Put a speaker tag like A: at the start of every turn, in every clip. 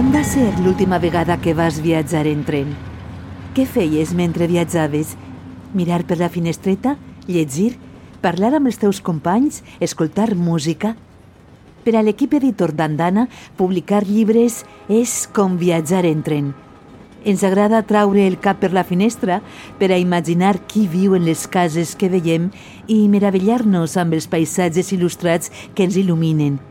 A: Quan va ser l'última vegada que vas viatjar en tren? Què feies mentre viatjaves? Mirar per la finestreta? Llegir? Parlar amb els teus companys? Escoltar música? Per a l'equip editor d'Andana, publicar llibres és com viatjar en tren. Ens agrada traure el cap per la finestra per a imaginar qui viu en les cases que veiem i meravellar-nos amb els paisatges il·lustrats que ens il·luminen.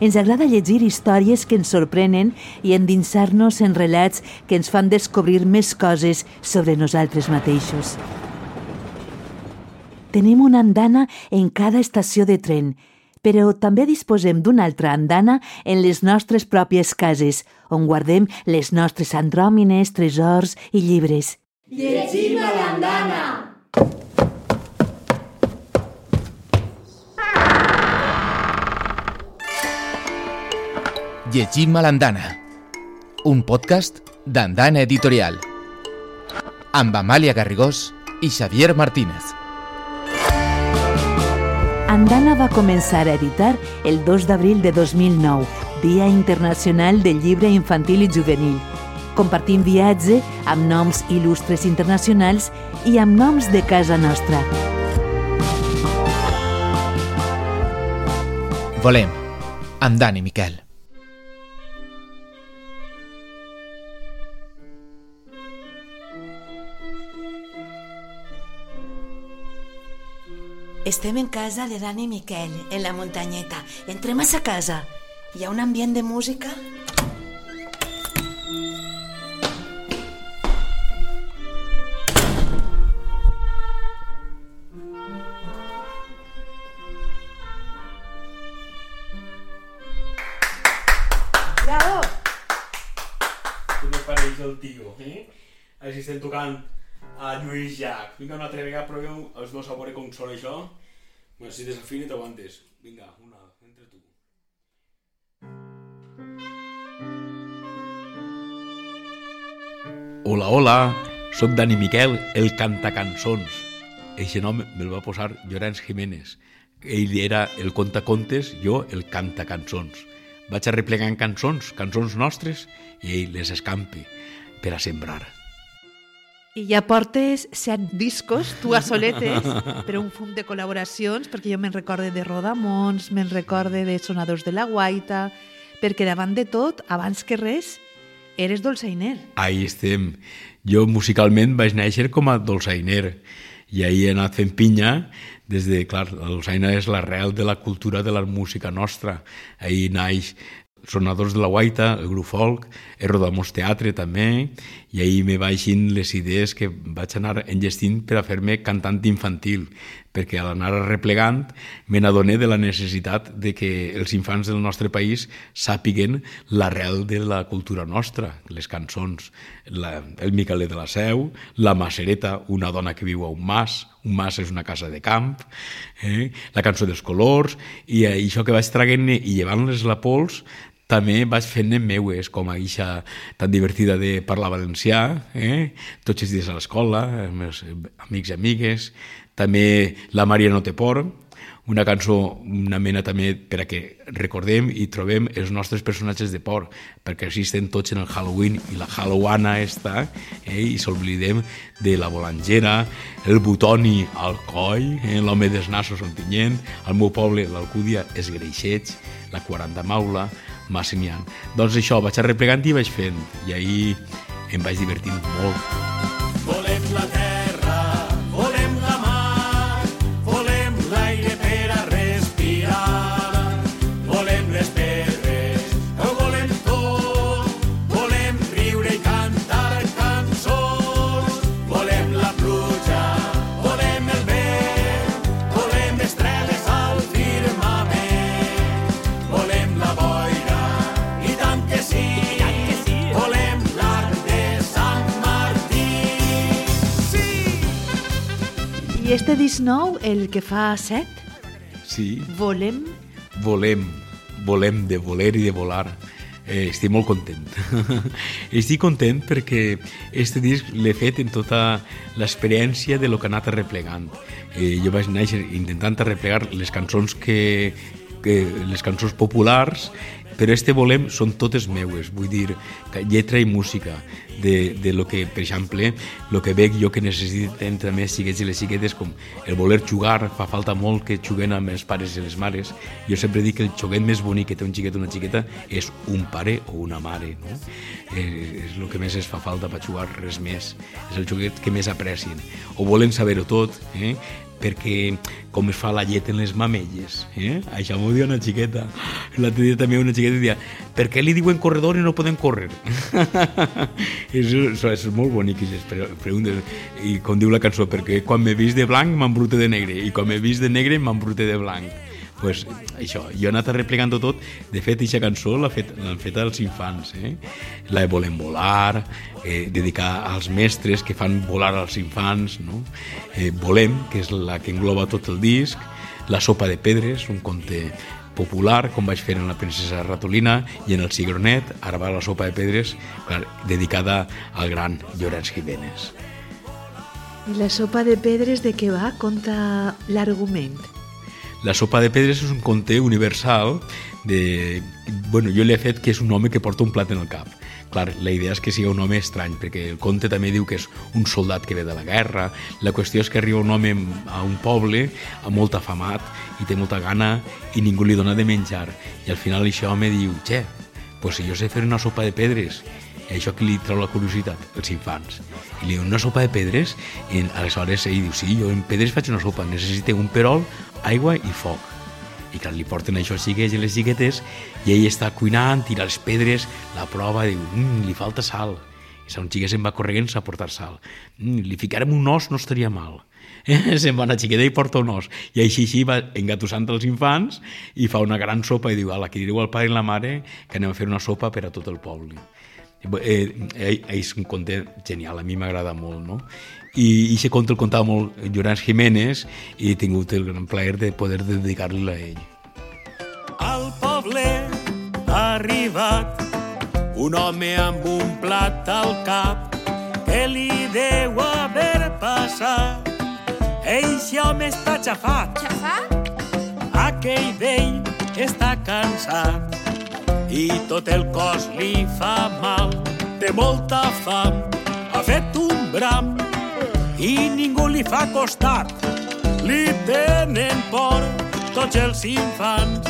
A: Ens agrada llegir històries que ens sorprenen i endinsar-nos en relats que ens fan descobrir més coses sobre nosaltres mateixos. Tenim una andana en cada estació de tren, però també disposem d'una altra andana en les nostres pròpies cases, on guardem les nostres andròmines, tresors i llibres.
B: Llegim a l'andana!
C: Llegim a l'andana, un podcast d'Andana Editorial, amb Amàlia Garrigós i Xavier Martínez.
A: Andana va començar a editar el 2 d'abril de 2009, Dia Internacional del Llibre Infantil i Juvenil, compartint viatge amb noms il·lustres internacionals i amb noms de casa nostra.
C: Volem, amb Dani Miquel.
D: Estem en casa de Dani i Miquel, en la muntanyeta. Entrem a sa casa. Hi ha un ambient de música?
B: Bravo!
E: Me pareix el tio, eh? Així estem tocant. Vinga, una altra vegada proveu els dos a veure com sona això. Bueno, si desafini t'aguantes. Vinga, una, entre tu.
F: Hola, hola, sóc Dani Miquel, el cantacançons. Eixe nom me'l va posar Llorenç Jiménez. Ell era el contacontes, jo el cantacançons. Vaig arreplegant cançons, cançons nostres, i ell les escampe per a sembrar.
G: I ja portes set discos, tu a soletes, però un fum de col·laboracions, perquè jo me'n recorde de Rodamons, me'n recorde de Sonadors de la Guaita, perquè davant de tot, abans que res, eres dolçainer.
F: Ahí estem. Jo musicalment vaig néixer com a dolçainer i ahir he anat fent pinya des de, clar, la dolçaina és l'arrel de la cultura de la música nostra. Ahir naix Sonadors de la Guaita, el grup folk, el Rodamos Teatre també, i ahir me baixin les idees que vaig anar engestint per a fer-me cantant infantil, perquè al anar arreplegant me n'adoné de la necessitat de que els infants del nostre país sàpiguen l'arrel de la cultura nostra, les cançons, la, el Miquelet de la Seu, la Macereta, una dona que viu a un mas, un mas és una casa de camp, eh? la cançó dels colors, i això que vaig traguent i llevant-les la pols, també vaig fent meues, com a ixa tan divertida de parlar valencià, eh? tots els dies a l'escola, amb els amics i amigues, també La Maria no té por, una cançó, una mena també per a que recordem i trobem els nostres personatges de por, perquè estem tots en el Halloween i la Hallowana està, eh, i s'oblidem de la bolangera, el butoni al coll, eh, l'home dels nassos on tinyent, al meu poble l'Alcúdia és greixets, la 40 maula, Massimian. Doncs això, vaig arreplegant i vaig fent, i ahir em vaig divertint molt.
B: Volem la terra,
G: este disc nou, el que fa set,
F: Sí,
G: volem...
F: volem, volem de voler i de volar. Eh, estic molt content. estic content perquè este disc l'he fet en tota l'experiència de lo que ha anat arreplegant. Eh, jo vaig néixer intentant arreplegar les cançons que, que les cançons populars però este volem són totes meues, vull dir, lletra i música, de, de lo que, per exemple, el que veig jo que necessiten també els xiquets i les xiquetes, com el voler jugar, fa falta molt que juguen amb els pares i les mares. Jo sempre dic que el xoguet més bonic que té un xiquet o una xiqueta és un pare o una mare, no? És, és el que més es fa falta per jugar, res més. És el xoguet que més aprecien. O volen saber-ho tot, eh? Perquè com es fa la llet en les mamelles. Eh? Això m'ho diu una xiqueta. L'altre dia també una xiqueta dia per què li diuen corredor i no poden córrer? és, és molt bonic preguntes. I com diu la cançó, perquè quan m'he vist de blanc m'embrute de negre i quan m'he vist de negre m'embrute de blanc pues, això, jo he anat replicant tot. De fet, aquesta cançó l'han fet, fet als infants. Eh? La Volem volar, eh, dedicar als mestres que fan volar als infants. No? Eh, Volem, que és la que engloba tot el disc. La sopa de pedres, un conte popular, com vaig fer en la princesa Ratolina i en el Cigronet, ara va la sopa de pedres, clar, dedicada al gran Llorenç Jiménez.
A: La sopa de pedres de què va? Conta l'argument.
F: La sopa de pedres és un conte universal de... Bueno, jo li he fet que és un home que porta un plat en el cap. Clar, la idea és que sigui un home estrany, perquè el conte també diu que és un soldat que ve de la guerra. La qüestió és que arriba un home a un poble amb molt afamat i té molta gana i ningú li dona de menjar. I al final aquest home diu, che, pues si jo sé fer una sopa de pedres i això que li treu la curiositat, els infants. I li diu, una sopa de pedres? I aleshores ell diu, sí, jo en pedres faig una sopa, necessite un perol, aigua i foc. I clar, li porten això als xiquets i les xiquetes i ell està cuinant, tira les pedres, la prova, diu, mmm, li falta sal. I un xiquet se'n va corrent a portar sal. Mm, li ficarem un os, no estaria mal. Eh? Se'n va una xiqueta i porta un os. I així, així va engatussant els infants i fa una gran sopa i diu, ala, que direu al pare i la mare que anem a fer una sopa per a tot el poble. Eh, eh, és un conte genial, a mi m'agrada molt, no? I aquest conte el contava molt Llorenç Jiménez i he tingut el gran plaer de poder dedicar-li a ell.
B: Al poble ha arribat un home amb un plat al cap que li deu haver passat. Eixe home està xafat,
H: Xafat?
B: aquell vell està cansat i tot el cos li fa mal. Té molta fam, ha fet un bram i ningú li fa costat. Li tenen por tots els infants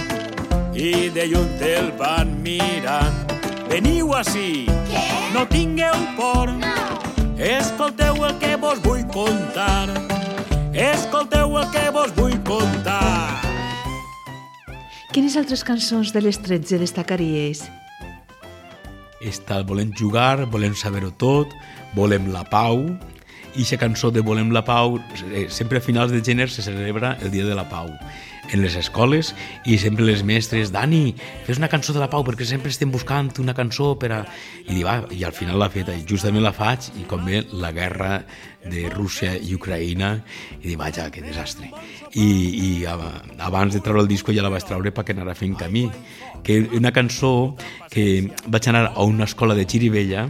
B: i de lluny el van mirant. Veniu ací,
H: Què?
B: no tingueu por,
H: No.
B: escolteu el que vos vull contar. Escolteu el que vos vull contar.
A: Quines altres cançons de les 13 destacaries?
F: Està el Volem jugar, volem saber-ho tot, volem la pau, i aquesta cançó de Volem la pau, eh, sempre a finals de gener se celebra el Dia de la Pau. En les escoles i sempre les mestres, Dani, fes una cançó de la pau perquè sempre estem buscant una cançó per a... I, va, i al final l'ha feta. I justament la faig i com ve la guerra de Rússia i Ucraïna i dic, vaja, que desastre i, i abans de treure el disco ja la vaig treure perquè anara fent camí que una cançó que vaig anar a una escola de Xirivella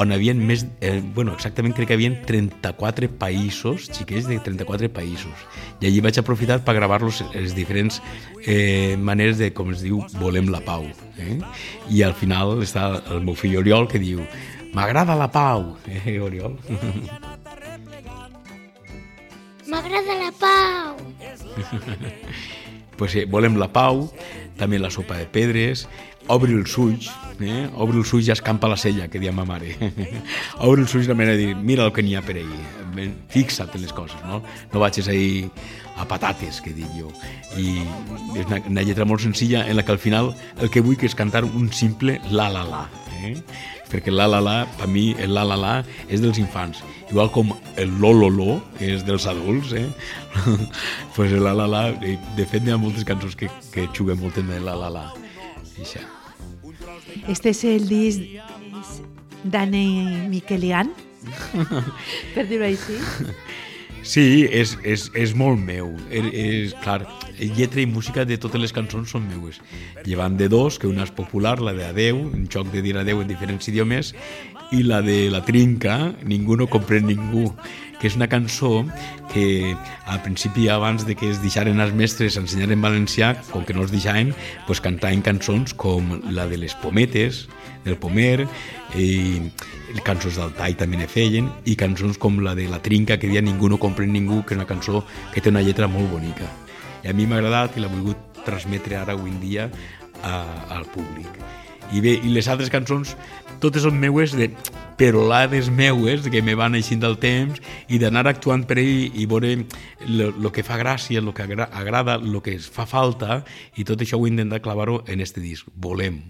F: on havien més, eh, bueno, exactament crec que havien 34 països, xiquets de 34 països i allí vaig aprofitar per gravar-los les diferents eh, maneres de, com es diu, volem la pau eh? i al final està el meu fill Oriol que diu m'agrada la pau eh, Oriol?
H: M'agrada la pau.
F: pues, eh, volem la pau, també la sopa de pedres, obri els ulls, eh? obri els ulls i escampa la cella, que dia ma mare. obri els ulls la manera de dir, mira el que n'hi ha per ahir, fixa't en les coses, no? No vagis ahir a patates, que dic jo. I és una, una lletra molt senzilla en la que al final el que vull que és cantar un simple la la la. Eh? Perquè la la la, per mi el la la la és dels infants. Igual com el lo lo lo és dels adults, eh? pues el la la la, eh, de fet hi ha moltes cançons que, que juguen molt amb el la la la. Això.
A: Este és el disc d'Anne Miquelian, per dir-ho així.
F: Sí, és, és, és molt meu. És, és, clar, lletra i música de totes les cançons són meues. Llevant de dos, que una és popular, la de Adeu, un joc de dir adeu en diferents idiomes, i la de La Trinca, Ningú no comprèn ningú, que és una cançó que al principi abans de que es deixaren els mestres ensenyar en valencià, com que no es deixaven, pues cantaven cançons com la de les pometes, del Pomer, i cançons del Tai també ne feien, i cançons com la de La Trinca, que dia Ningú no comprèn ningú, que és una cançó que té una lletra molt bonica. I a mi m'ha agradat i l'ha volgut transmetre ara avui en dia a, al públic. I bé, i les altres cançons totes són meues de perolades meues que me van eixint del temps i d'anar actuant per ell i veure el que fa gràcia, el que agra agrada, el que es fa falta i tot això ho he intentat clavar-ho en este disc. Volem.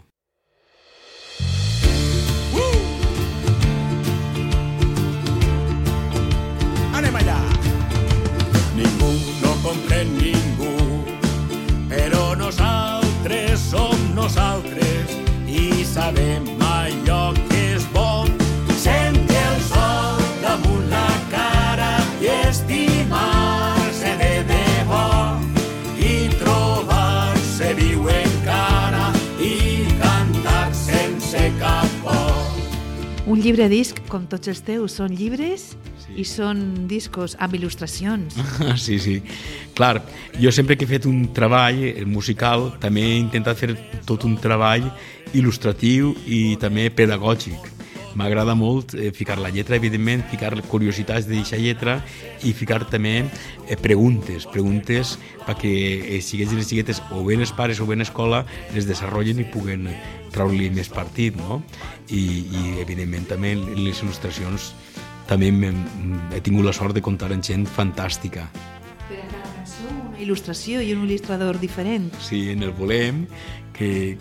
B: Anem allà. Ningú no comprèn ningú,
A: Un llibre disc, com tots els teus, són llibres sí. i són discos amb il·lustracions.
F: Sí, sí. Clar, jo sempre que he fet un treball musical també he intentat fer tot un treball il·lustratiu i també pedagògic. M'agrada molt eh, ficar la lletra, evidentment, ficar curiositats d'aquesta lletra i ficar també eh, preguntes, preguntes perquè eh, sigues les xiguetes o bé els pares o bé l'escola les desenvolupen i puguen treure-li més partit, no? I, i evidentment també les il·lustracions també m'he- he tingut la sort de comptar amb gent fantàstica.
A: Il·lustració i un il·lustrador diferent.
F: Sí, en el Volem, que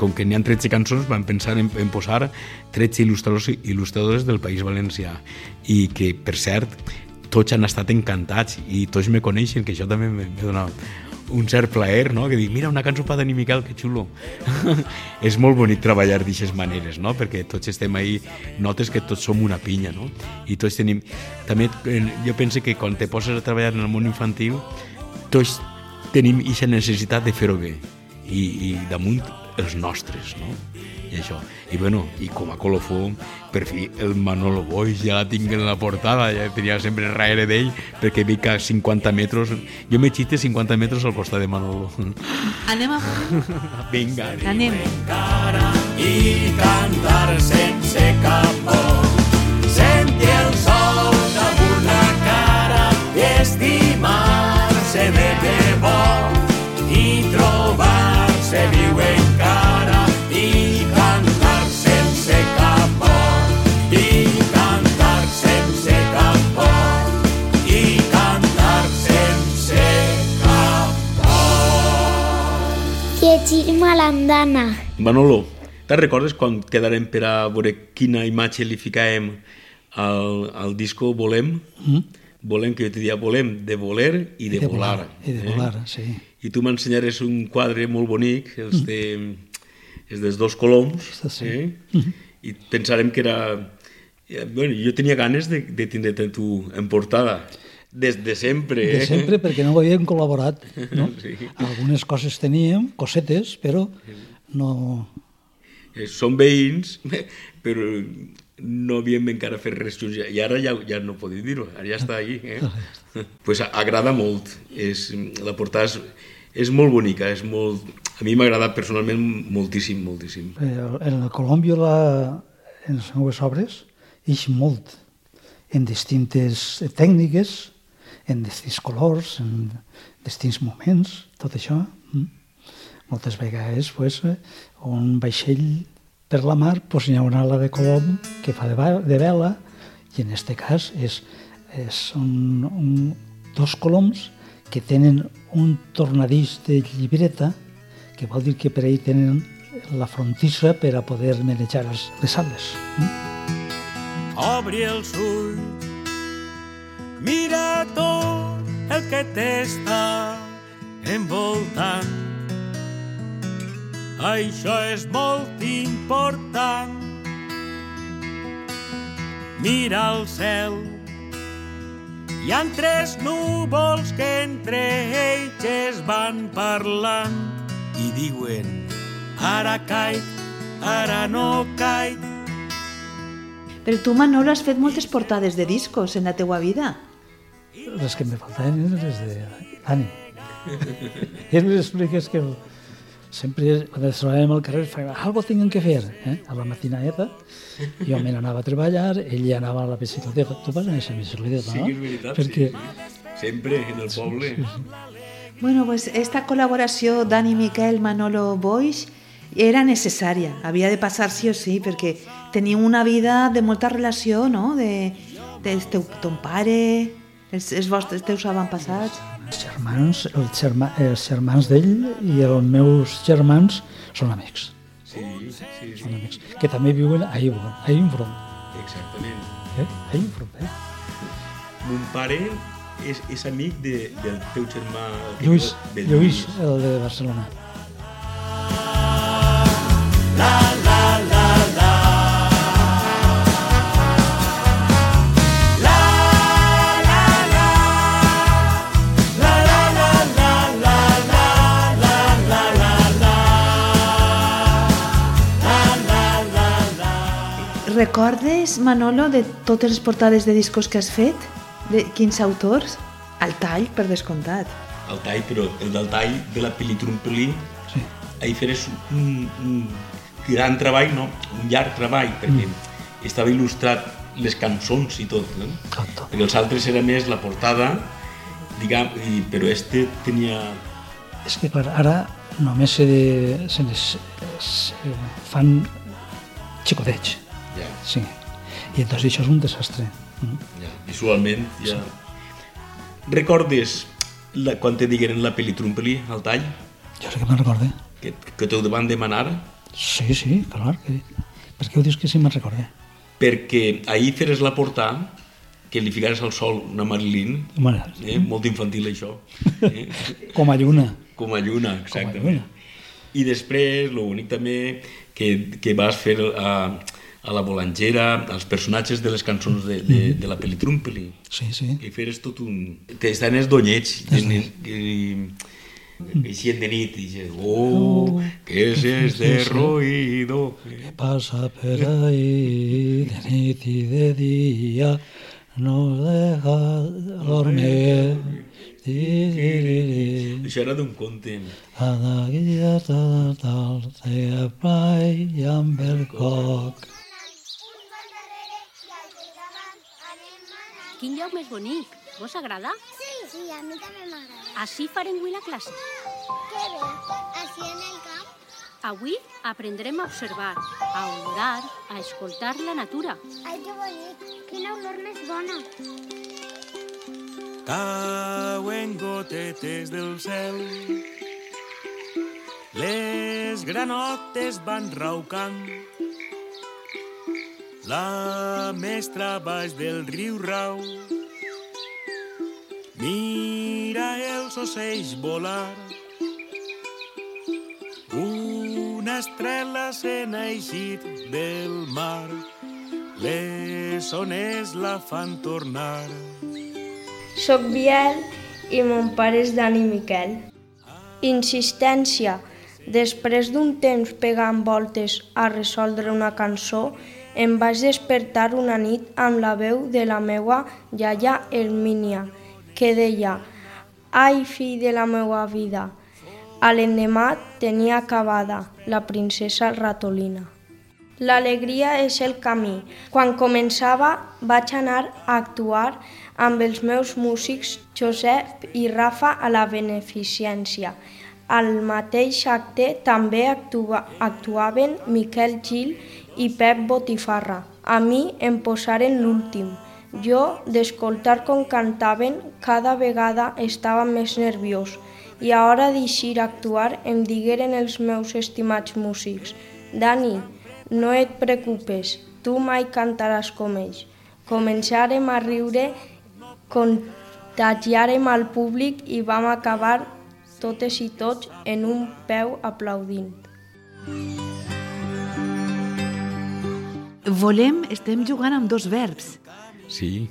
F: com que n'hi ha 13 cançons, vam pensar en, en posar 13 il·lustradors i il·lustradores del País Valencià i que, per cert, tots han estat encantats i tots me coneixen, que això també me, me dona un cert plaer, no? que dic, mira, una cançó per Dani Miquel, que xulo. és molt bonic treballar d'aquestes maneres, no? perquè tots estem ahí, notes que tots som una pinya, no? i tots tenim... També eh, jo penso que quan te poses a treballar en el món infantil, tots tenim aquesta necessitat de fer-ho bé i, i damunt els nostres, no? I això. I bueno, i com a colofó, per fi el Manolo Boix ja la tinc en la portada, ja tenia sempre darrere d'ell, perquè veig a 50 metres, jo m'he xiste 50 metres al costat de Manolo.
A: Anem a...
F: Vinga,
A: Anem.
B: cara i cantar sense cap por. Sentir el
F: Manolo, te'n recordes quan quedarem per a veure quina imatge li ficàvem al, al disco Volem? Mm. Volem, que jo te dia volem, de voler i de,
I: de
F: volar.
I: volar, i de volar, sí.
F: I tu m'ensenyares un quadre molt bonic, els, de, els dels dos coloms,
I: Sí.
F: eh? i pensarem que era... eh, Bueno, jo tenia ganes de, de tindre tu en portada, des de sempre.
I: De
F: Eh?
I: sempre, perquè no havíem col·laborat. No?
F: Sí.
I: Algunes coses teníem, cosetes, però no...
F: Eh, Som veïns, però no havíem encara fet res junts. I ara ja, ja no podem dir-ho, ara ja està ahí. Eh? pues agrada molt. És, la portada és, és molt bonica, és molt... A mi m'ha agradat personalment moltíssim, moltíssim.
I: Eh, En el Colòmbia, la, en les meves obres, ix molt en distintes tècniques, en distints colors, en distints moments, tot això. Moltes vegades, pues, eh, un vaixell per la mar, pues, hi ha una ala de colom que fa de, de vela, i en este cas és, és un, un, dos coloms que tenen un tornadís de llibreta, que vol dir que per ell tenen la frontissa per a poder manejar les, les ales. Mm?
B: Obri els ulls, mira tot el que t'està envoltant. Això és molt important. Mira el cel, hi han tres núvols que entre ells es van parlant i diuen ara caic, ara no caic,
A: Però tu, Manolo, has fet moltes portades de discos en la teua vida.
I: Les que me faltaven eren les de Dani. I ell m'expliques que sempre quan ens trobàvem al carrer fèiem algo tinguem que fer, eh? a la matinada jo me n'anava a treballar, ell ja anava a la bicicleta, tu vas a aquesta bicicleta,
F: Sí,
I: no?
F: que és veritat,
I: Perquè,
F: sí, sí. Sempre en el poble.
I: Sí, sí.
A: Bueno, pues esta col·laboració Dani Miquel, Manolo Boix era necessària, havia de passar sí o sí, perquè teniu una vida de molta relació, no?, de, de teu, ton pare, els, els vostres teus avantpassats.
I: Els germans, els, germa, els germans d'ell i els meus germans són amics,
F: Sí, sí, sí.
I: són amics, que també viuen a Ivron, a Ivron,
F: Exactament.
I: eh? a Ivron, eh?
F: Mon pare és, és amic de, del teu germà...
I: Lluís, Lluís, el de Barcelona.
A: Recordes, Manolo, de totes les portades de discos que has fet? De quins autors? Al tall, per descomptat.
F: El tall, però el del tall de la Pelitrumpelí,
I: Sí.
F: ahir feres un, un gran treball, no? un llarg treball, perquè estava il·lustrat les cançons i tot, no?
I: Tot, tot.
F: perquè els altres era més la portada, diguem, i, però este tenia...
I: És que, clar, ara només se, se, les, se fan xicotets,
F: Ja,
I: sí. I entonces això és un desastre. Mm.
F: ja, visualment ja... Recordes la, quan te digueren la Pelitrumpelí, al tall,
I: Jo sé que me'n recorde.
F: que, que te ho van demanar?
I: Sí, sí, clar. Que... Per què ho dius que sí me'n recorde?
F: perquè ahir feres la portada que li ficares al sol una Marilyn,
I: Bueno,
F: eh? molt infantil això, eh?
I: com a lluna.
F: com a lluna,
I: Com a
F: exactament.
I: lluna.
F: I després, l'únic també que, que vas fer a, a la bolangera, als personatges de les cançons de, de, de la Pelitrumpeli,
I: Sí, sí.
F: que feres tot un... que estan els donyets, que, que, que eixien de nit i dices, oh, què és este ruido?
I: ¿Qué pasa por ahí de nit y de día? No deja dormir.
F: Això era d'un conte.
I: Cada dia tal, tal, se apai i amb el coc.
J: Quin lloc més bonic. Vos agrada?
H: Sí, sí, a mi també m'agrada.
J: Així farem avui la classe.
H: Que bé, així en el camp.
J: Avui aprendrem a observar, a olorar, a escoltar la natura.
H: Ai, que bonic, quina olor més bona.
B: Cauen gotetes del cel. Les granotes van raucant. La mestra baix del riu rau. Mira els ocells volar. Una estrella se n'ha eixit del mar. Les ones la fan tornar.
K: Soc Biel i mon pare és Dani Miquel. Insistència. Després d'un temps pegant voltes a resoldre una cançó, em vaig despertar una nit amb la veu de la meua iaia Hermínia, que deia «Ai, fill de la meua vida». A l'endemà tenia acabada la princesa ratolina. L'alegria és el camí. Quan començava vaig anar a actuar amb els meus músics Josep i Rafa a la Beneficència. Al mateix acte també actua, actuaven Miquel Gil i Pep Botifarra. A mi em posaren l'últim. Jo, d'escoltar com cantaven, cada vegada estava més nerviós i a hora d'eixir actuar em digueren els meus estimats músics «Dani, no et preocupes, tu mai cantaràs com ells». Començarem a riure, contagiarem al públic i vam acabar totes i tots en un peu aplaudint.
A: Volem, estem jugant amb dos verbs.
F: Sí,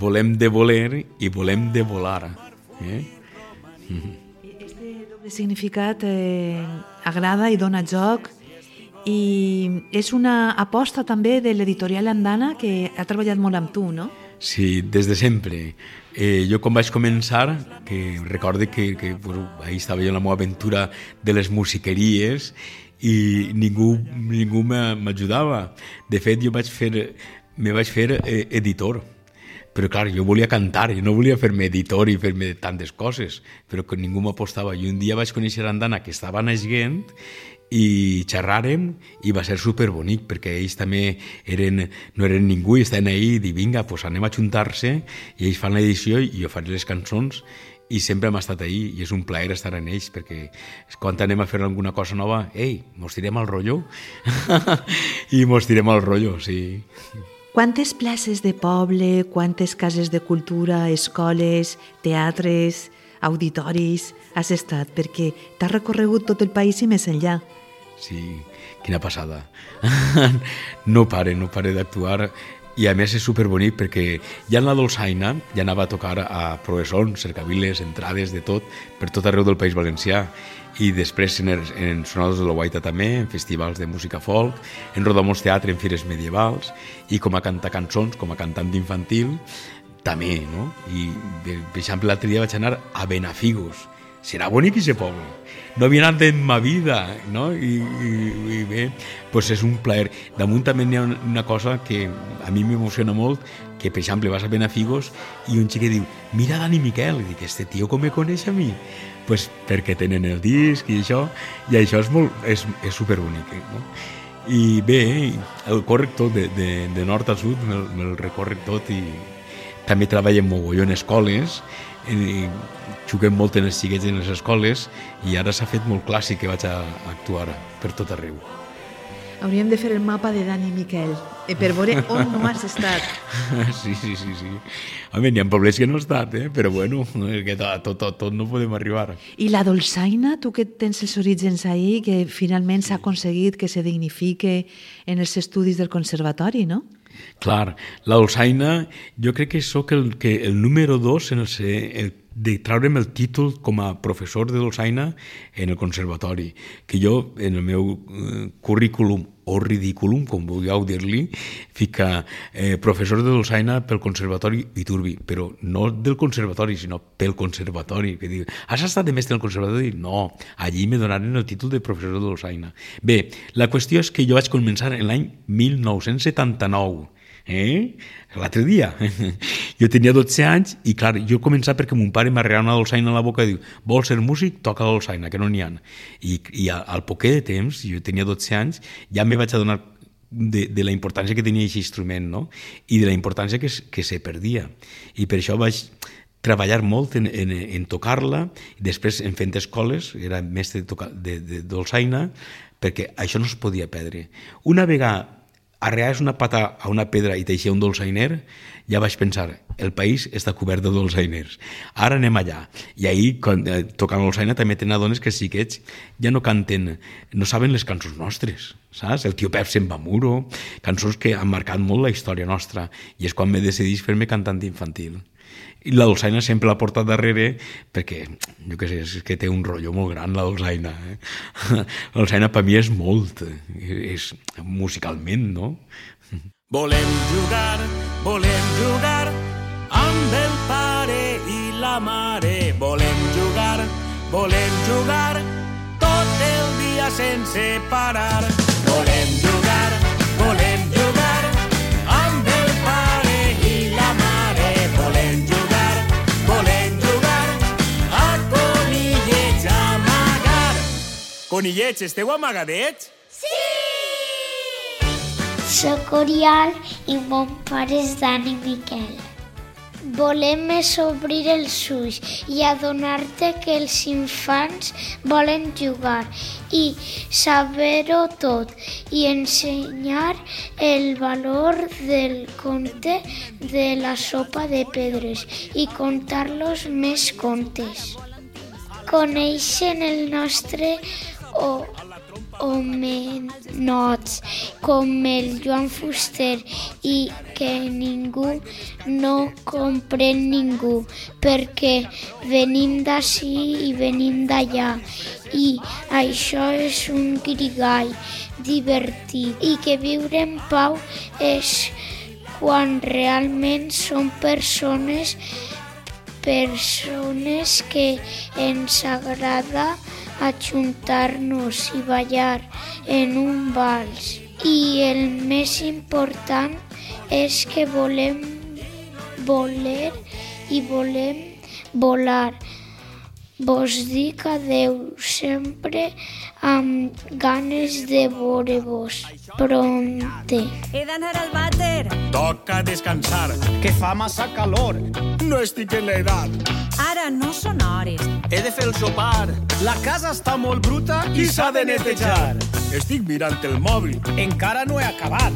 F: volem de voler i volem de volar. Eh?
A: Este doble significat eh, agrada i dona joc i és una aposta també de l'editorial Andana que ha treballat molt amb tu, no?
F: Sí, des de sempre. Eh, jo quan vaig començar, que recorde que, que bueno, ahí estava jo en la meva aventura de les musiqueries i ningú, ningú m'ajudava. De fet, jo vaig fer, me vaig fer eh, editor però clar, jo volia cantar, jo no volia fer-me editor i fer-me tantes coses, però que ningú m'apostava. I un dia vaig conèixer Andana, que estava naixent, i xerràrem i va ser superbonic perquè ells també eren, no eren ningú i estaven ahí i vinga, pues anem a juntar-se i ells fan l'edició i jo faré les cançons i sempre hem estat ahí i és un plaer estar en ells perquè quan anem a fer alguna cosa nova ei, mos tirem al rotllo i mos tirem al rotllo, sí
A: Quantes places de poble, quantes cases de cultura, escoles, teatres, auditoris has estat? Perquè t'has recorregut tot el país i més enllà.
F: Sí, quina passada. no pare, no pare d'actuar i a més és superbonic perquè ja en la dolçaina ja anava a tocar a professors, cercaviles, entrades, de tot, per tot arreu del País Valencià i després en, en Sonades de la Guaita també, en festivals de música folk, en Rodamons Teatre, en fires medievals, i com a cantar cançons, com a cantant d'infantil, també, no? I, per exemple, l'altre dia vaig anar a Benafigos, serà bonic aquest poble. No havia anat en ma vida, no? I, i, i bé, pues és un plaer. Damunt també hi ha una cosa que a mi m'emociona molt, que per exemple vas a Benafigos i un xic diu, mira Dani Miquel, i dic, este tio com me coneix a mi? Pues perquè tenen el disc i això, i això és, molt, és, és superbonic, no? I bé, el còrrec tot de, de, de nord a sud, me'l me recorre tot i també treballem mogolló en escoles i juguem molt en els xiquets en les escoles i ara s'ha fet molt clàssic que vaig a actuar per tot arreu.
A: Hauríem de fer el mapa de Dani Miquel eh, per veure on no has estat.
F: Sí, sí, sí. sí. Home, n'hi ha pobles que no he estat, eh? però bueno, que tot, tot, tot, tot no podem arribar.
A: I la dolçaina, tu que tens els orígens ahí, que finalment s'ha aconseguit que se dignifique en els estudis del conservatori, no?
F: Clar, la dolçaina, jo crec que sóc el, que el número dos en el, el de traure'm el títol com a professor de dolçaina en el conservatori, que jo en el meu eh, currículum o ridículum, com vulgueu dir-li, fica eh, professor de dolçaina pel Conservatori Iturbi, però no del conservatori, sinó pel conservatori. Que diu, has estat de mestre al conservatori? No, allí me donaren el títol de professor de dolçaina. Bé, la qüestió és que jo vaig començar en l'any 1979, eh? l'altre dia. jo tenia 12 anys i, clar, jo he començat perquè mon pare m'arregava una dolçaina a la boca i diu, vols ser músic? Toca la dolçaina, que no n'hi ha. I, i al poquet de temps, jo tenia 12 anys, ja me vaig adonar de, de la importància que tenia aquest instrument, no? I de la importància que, que se perdia. I per això vaig treballar molt en, en, en tocar-la, després en fent escoles, era mestre de, tocar, de, de dolçaina, perquè això no es podia perdre. Una vegada arreaves una pata a una pedra i t'eixia un dolçainer, ja vaig pensar, el país està cobert de dolçainers. Ara anem allà. I ahir, quan, eh, tocant dolçaina, també tenen dones que xiquets ja no canten, no saben les cançons nostres, saps? El tio Pep se'n va muro, cançons que han marcat molt la història nostra, i és quan me decidís fer-me cantant infantil i la dolçaina sempre la porta darrere perquè, jo què sé, és que té un rotllo molt gran la dolçaina. Eh? La dolçaina per mi és molt, és musicalment, no?
B: Volem jugar, volem jugar amb el pare i la mare. Volem jugar, volem jugar tot el dia sense parar. Conillets, esteu amagadets?
H: Soc Oriol i mon pare és Dani Miquel. Volem és obrir els ulls i adonar-te que els infants volen jugar i saber-ho tot i ensenyar el valor del conte de la sopa de pedres i contar-los més contes. Coneixen el nostre o homenots com el Joan Fuster i que ningú no comprèn ningú perquè venim d'ací i venim d'allà. I això és un grigall divertit i que viure en pau és quan realment són persones persones que ens agrada ajuntar-nos i ballar en un vals. I el més important és que volem voler i volem volar. Vos dic adeu sempre amb ganes de veure-vos pronte.
L: He d'anar al vàter.
B: Toca descansar.
M: Que fa massa calor.
B: No estic en l'edat.
L: Ara no són hores.
M: He de fer el sopar. La casa està molt bruta i s'ha de netejar.
B: Estic mirant el mòbil.
M: Encara no he acabat.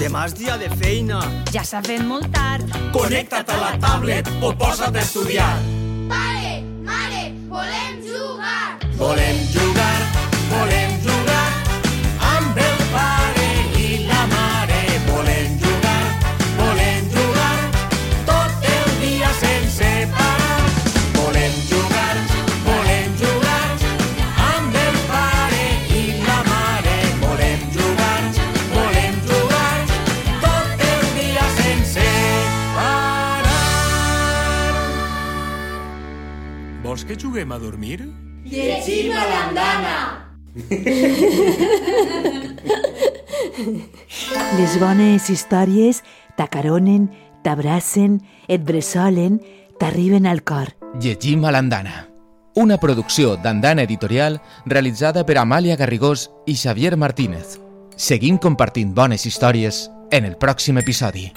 M: Demà és dia de feina.
L: Ja s'ha fet molt tard.
M: Connecta't a la tablet o posa't a estudiar.
H: Jugar.
B: Volem jugar, volem jugar amb el pare i la mare. Volem jugar, volem jugar tot el dia sense parar. Volem jugar, volem jugar amb el pare i la mare. Volem jugar, volem jugar tot el dia sense parar. Vols que juguem a dormir?
H: Llegim a l'andana.
N: Les bones històries t'acaronen, t'abracen, et bressolen, t'arriben al cor.
C: Llegim a l'andana. Una producció d'Andana Editorial realitzada per Amàlia Garrigós i Xavier Martínez. Seguim compartint bones històries en el pròxim episodi.